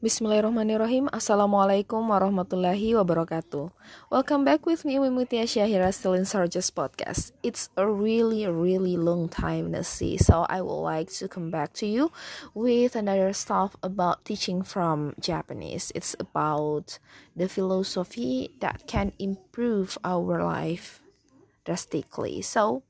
Bismillahirrahmanirrahim. Assalamualaikum warahmatullahi wabarakatuh. Welcome back with me, Wimutia Syahira, still in Sarjas podcast. It's a really, really long time to see, so I would like to come back to you with another stuff about teaching from Japanese. It's about the philosophy that can improve our life drastically. So,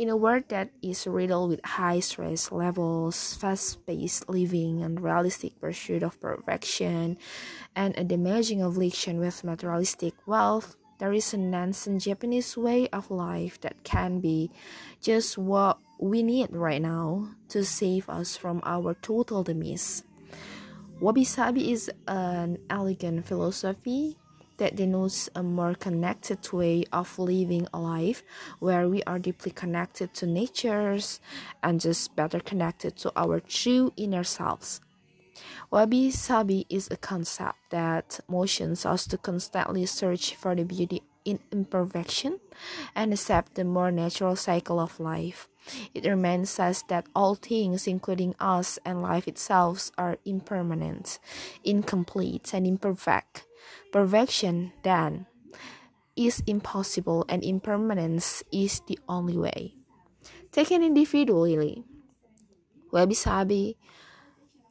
in a world that is riddled with high stress levels, fast paced living, and realistic pursuit of perfection, and a damaging affliction with materialistic wealth, there is an ancient Japanese way of life that can be just what we need right now to save us from our total demise. Wabi Sabi is an elegant philosophy that denotes a um, more connected way of living a life where we are deeply connected to natures and just better connected to our true inner selves. Wabi Sabi is a concept that motions us to constantly search for the beauty in imperfection and accept the more natural cycle of life. It reminds us that all things, including us and life itself, are impermanent, incomplete, and imperfect Perfection, then, is impossible and impermanence is the only way. Taken individually, wabi sabi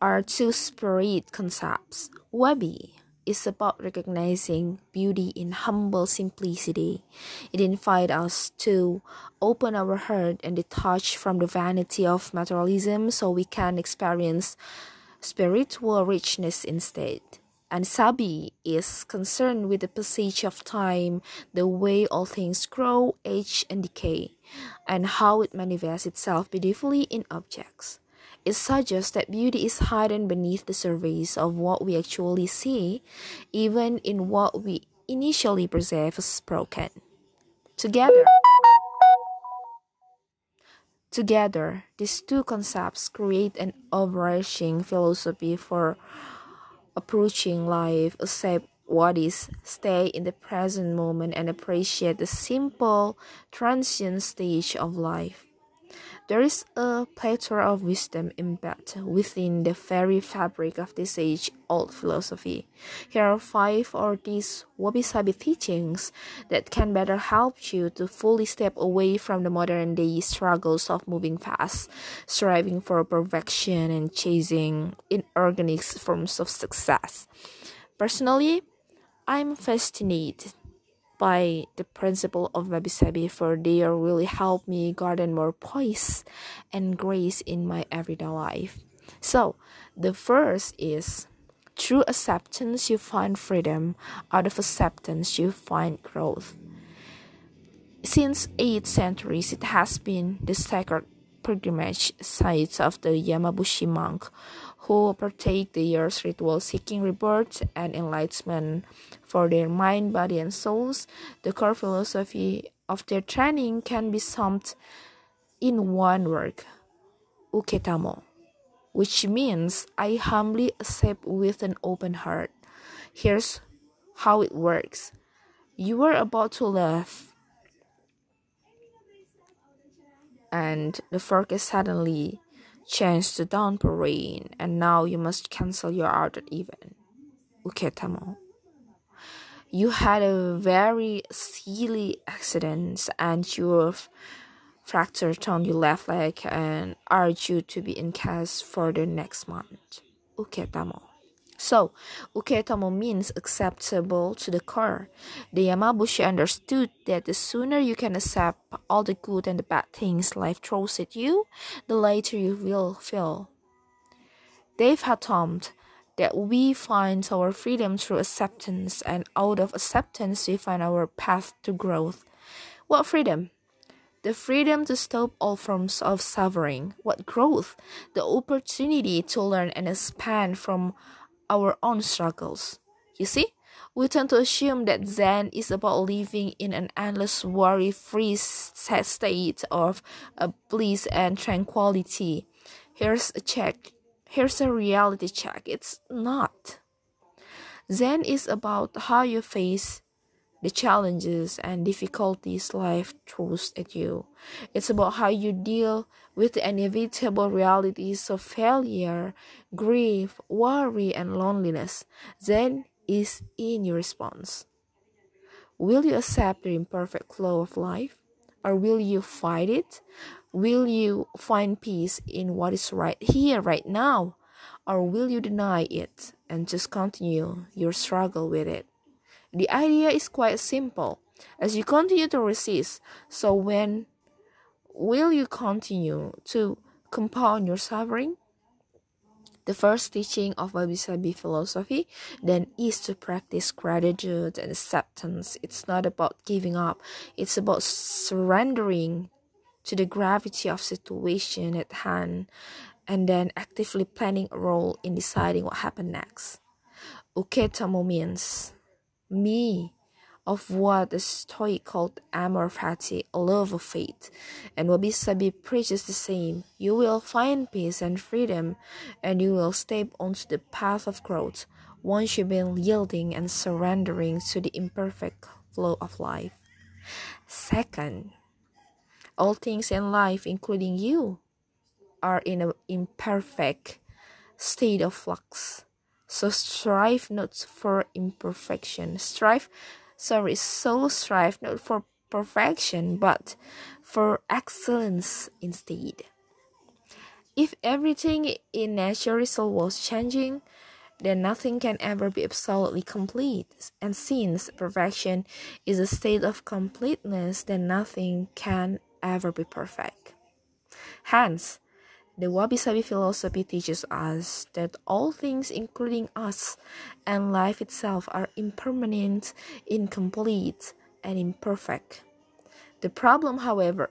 are two separate concepts. Wabi is about recognizing beauty in humble simplicity. It invites us to open our heart and detach from the vanity of materialism so we can experience spiritual richness instead and Sabi is concerned with the passage of time, the way all things grow, age, and decay, and how it manifests itself beautifully in objects. It suggests that beauty is hidden beneath the surface of what we actually see, even in what we initially perceive as broken. Together, Together, these two concepts create an overarching philosophy for approaching life, accept what is, stay in the present moment, and appreciate the simple, transient stage of life. There is a plethora of wisdom embedded within the very fabric of this age old philosophy. Here are five of these wabi sabi teachings that can better help you to fully step away from the modern day struggles of moving fast, striving for perfection, and chasing inorganic forms of success. Personally, I'm fascinated by the principle of Wabi for they really help me garden more poise and grace in my everyday life. So, the first is through acceptance you find freedom, out of acceptance you find growth. Since 8 centuries, it has been the sacred pilgrimage sites of the Yamabushi monk who partake the year's ritual seeking rebirth and enlightenment for their mind, body, and souls. The core philosophy of their training can be summed in one word, uketamo, which means I humbly accept with an open heart. Here's how it works. You are about to laugh and the focus suddenly changed to downpour rain, and now you must cancel your outdoor event. Uketamo. You had a very silly accident and you've fractured on your left leg and are due to be in cast for the next month. Uketamo. So, uketamo means acceptable to the core. The Yamabushi understood that the sooner you can accept all the good and the bad things life throws at you, the lighter you will feel. Dave had told that we find our freedom through acceptance, and out of acceptance, we find our path to growth. What freedom? The freedom to stop all forms of suffering. What growth? The opportunity to learn and expand from our own struggles. You see, we tend to assume that Zen is about living in an endless worry free state of uh, bliss and tranquility. Here's a check. Here's a reality check. It's not. Zen is about how you face the challenges and difficulties life throws at you. It's about how you deal with the inevitable realities of failure, grief, worry, and loneliness. Zen is in your response. Will you accept the imperfect flow of life? Or will you fight it? Will you find peace in what is right here, right now? Or will you deny it and just continue your struggle with it? The idea is quite simple. As you continue to resist, so when will you continue to compound your suffering? The first teaching of Wabi Sabi philosophy then is to practice gratitude and acceptance. It's not about giving up, it's about surrendering to the gravity of situation at hand and then actively planning a role in deciding what happened next. Uketamo means me of what the Stoic called amor fati, love of faith. And Wabi Sabi preaches the same. You will find peace and freedom, and you will step onto the path of growth once you've been yielding and surrendering to the imperfect flow of life. Second, all things in life, including you, are in an imperfect state of flux. So strive not for imperfection. Strive, sorry, so strive not for perfection, but for excellence instead. If everything in nature was changing, then nothing can ever be absolutely complete. And since perfection is a state of completeness, then nothing can ever be perfect. Hence, the Wabi Sabi philosophy teaches us that all things, including us and life itself, are impermanent, incomplete, and imperfect. The problem, however,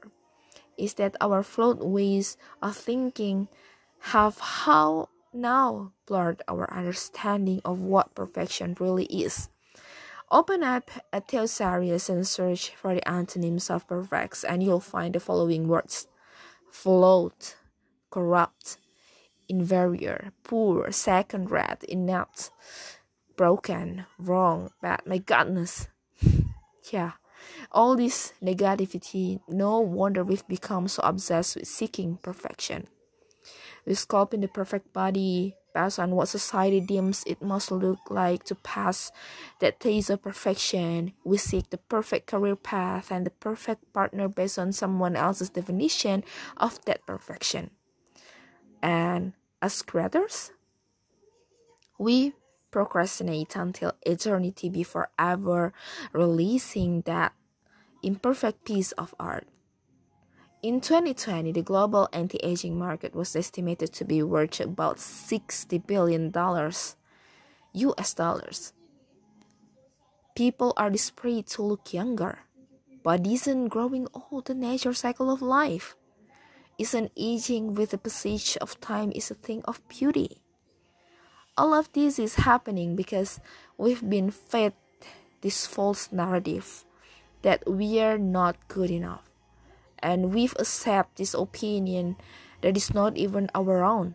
is that our flawed ways of thinking have how now blurred our understanding of what perfection really is. Open up a thesaurus and search for the antonyms of perfect, and you'll find the following words flawed corrupt, inferior, poor, second rate, inept, broken, wrong, bad. My goodness. yeah. All this negativity, no wonder we've become so obsessed with seeking perfection. We sculpting the perfect body based on what society deems it must look like to pass that taste of perfection. We seek the perfect career path and the perfect partner based on someone else's definition of that perfection and as creators, we procrastinate until eternity before ever releasing that imperfect piece of art. In 2020, the global anti aging market was estimated to be worth about $60 billion US dollars. People are desperate to look younger, but isn't growing old the natural cycle of life? Isn't aging with the passage of time is a thing of beauty. All of this is happening because we've been fed this false narrative that we are not good enough. And we've accepted this opinion that is not even our own.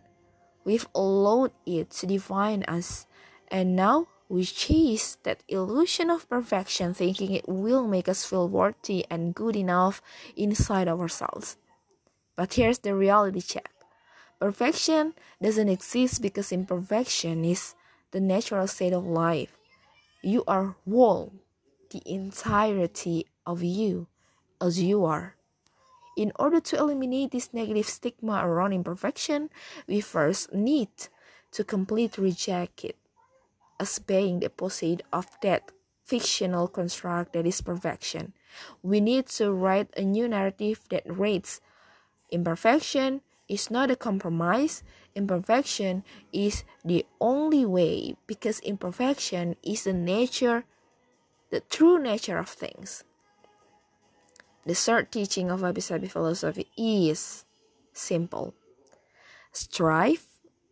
We've allowed it to define us, and now we chase that illusion of perfection, thinking it will make us feel worthy and good enough inside ourselves. But here's the reality check perfection doesn't exist because imperfection is the natural state of life. You are whole, the entirety of you, as you are. In order to eliminate this negative stigma around imperfection, we first need to completely reject it as being the opposite of that fictional construct that is perfection. We need to write a new narrative that rates Imperfection is not a compromise. Imperfection is the only way because imperfection is the nature, the true nature of things. The third teaching of Wabi philosophy is simple. Strive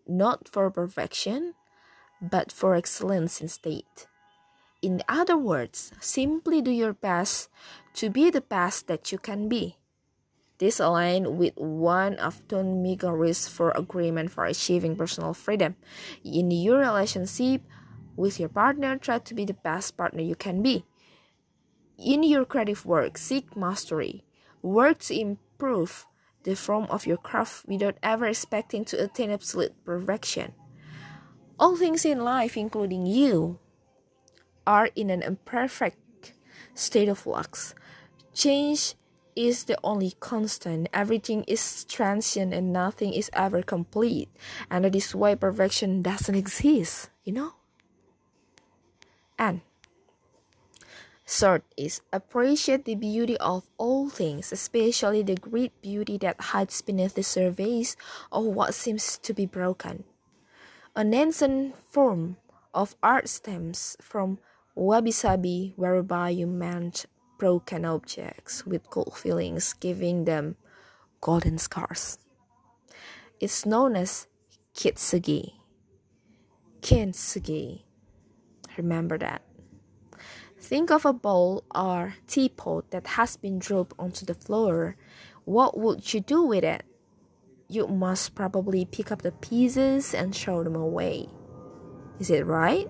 not for perfection, but for excellence instead. In other words, simply do your best to be the best that you can be. This aligns with one of Don Miguel Ruiz's four agreement for achieving personal freedom. In your relationship with your partner, try to be the best partner you can be. In your creative work, seek mastery. Work to improve the form of your craft without ever expecting to attain absolute perfection. All things in life, including you, are in an imperfect state of flux. Change is the only constant. Everything is transient and nothing is ever complete. And that is why perfection doesn't exist, you know? And third is appreciate the beauty of all things, especially the great beauty that hides beneath the surface of what seems to be broken. An ancient form of art stems from wabi sabi, whereby you meant broken objects with cold feelings, giving them golden scars. It's known as kintsugi. Kintsugi. Remember that. Think of a bowl or teapot that has been dropped onto the floor. What would you do with it? You must probably pick up the pieces and throw them away. Is it right?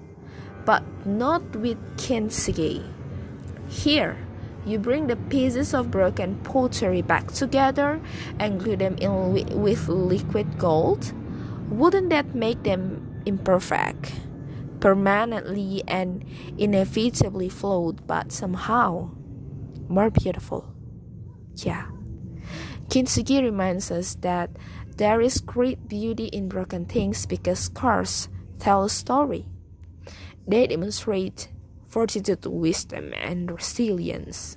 But not with kintsugi. Here, you bring the pieces of broken pottery back together and glue them in li- with liquid gold. Wouldn't that make them imperfect, permanently and inevitably flawed, but somehow more beautiful? Yeah. Kintsugi reminds us that there is great beauty in broken things because scars tell a story. They demonstrate fortitude, wisdom, and resilience.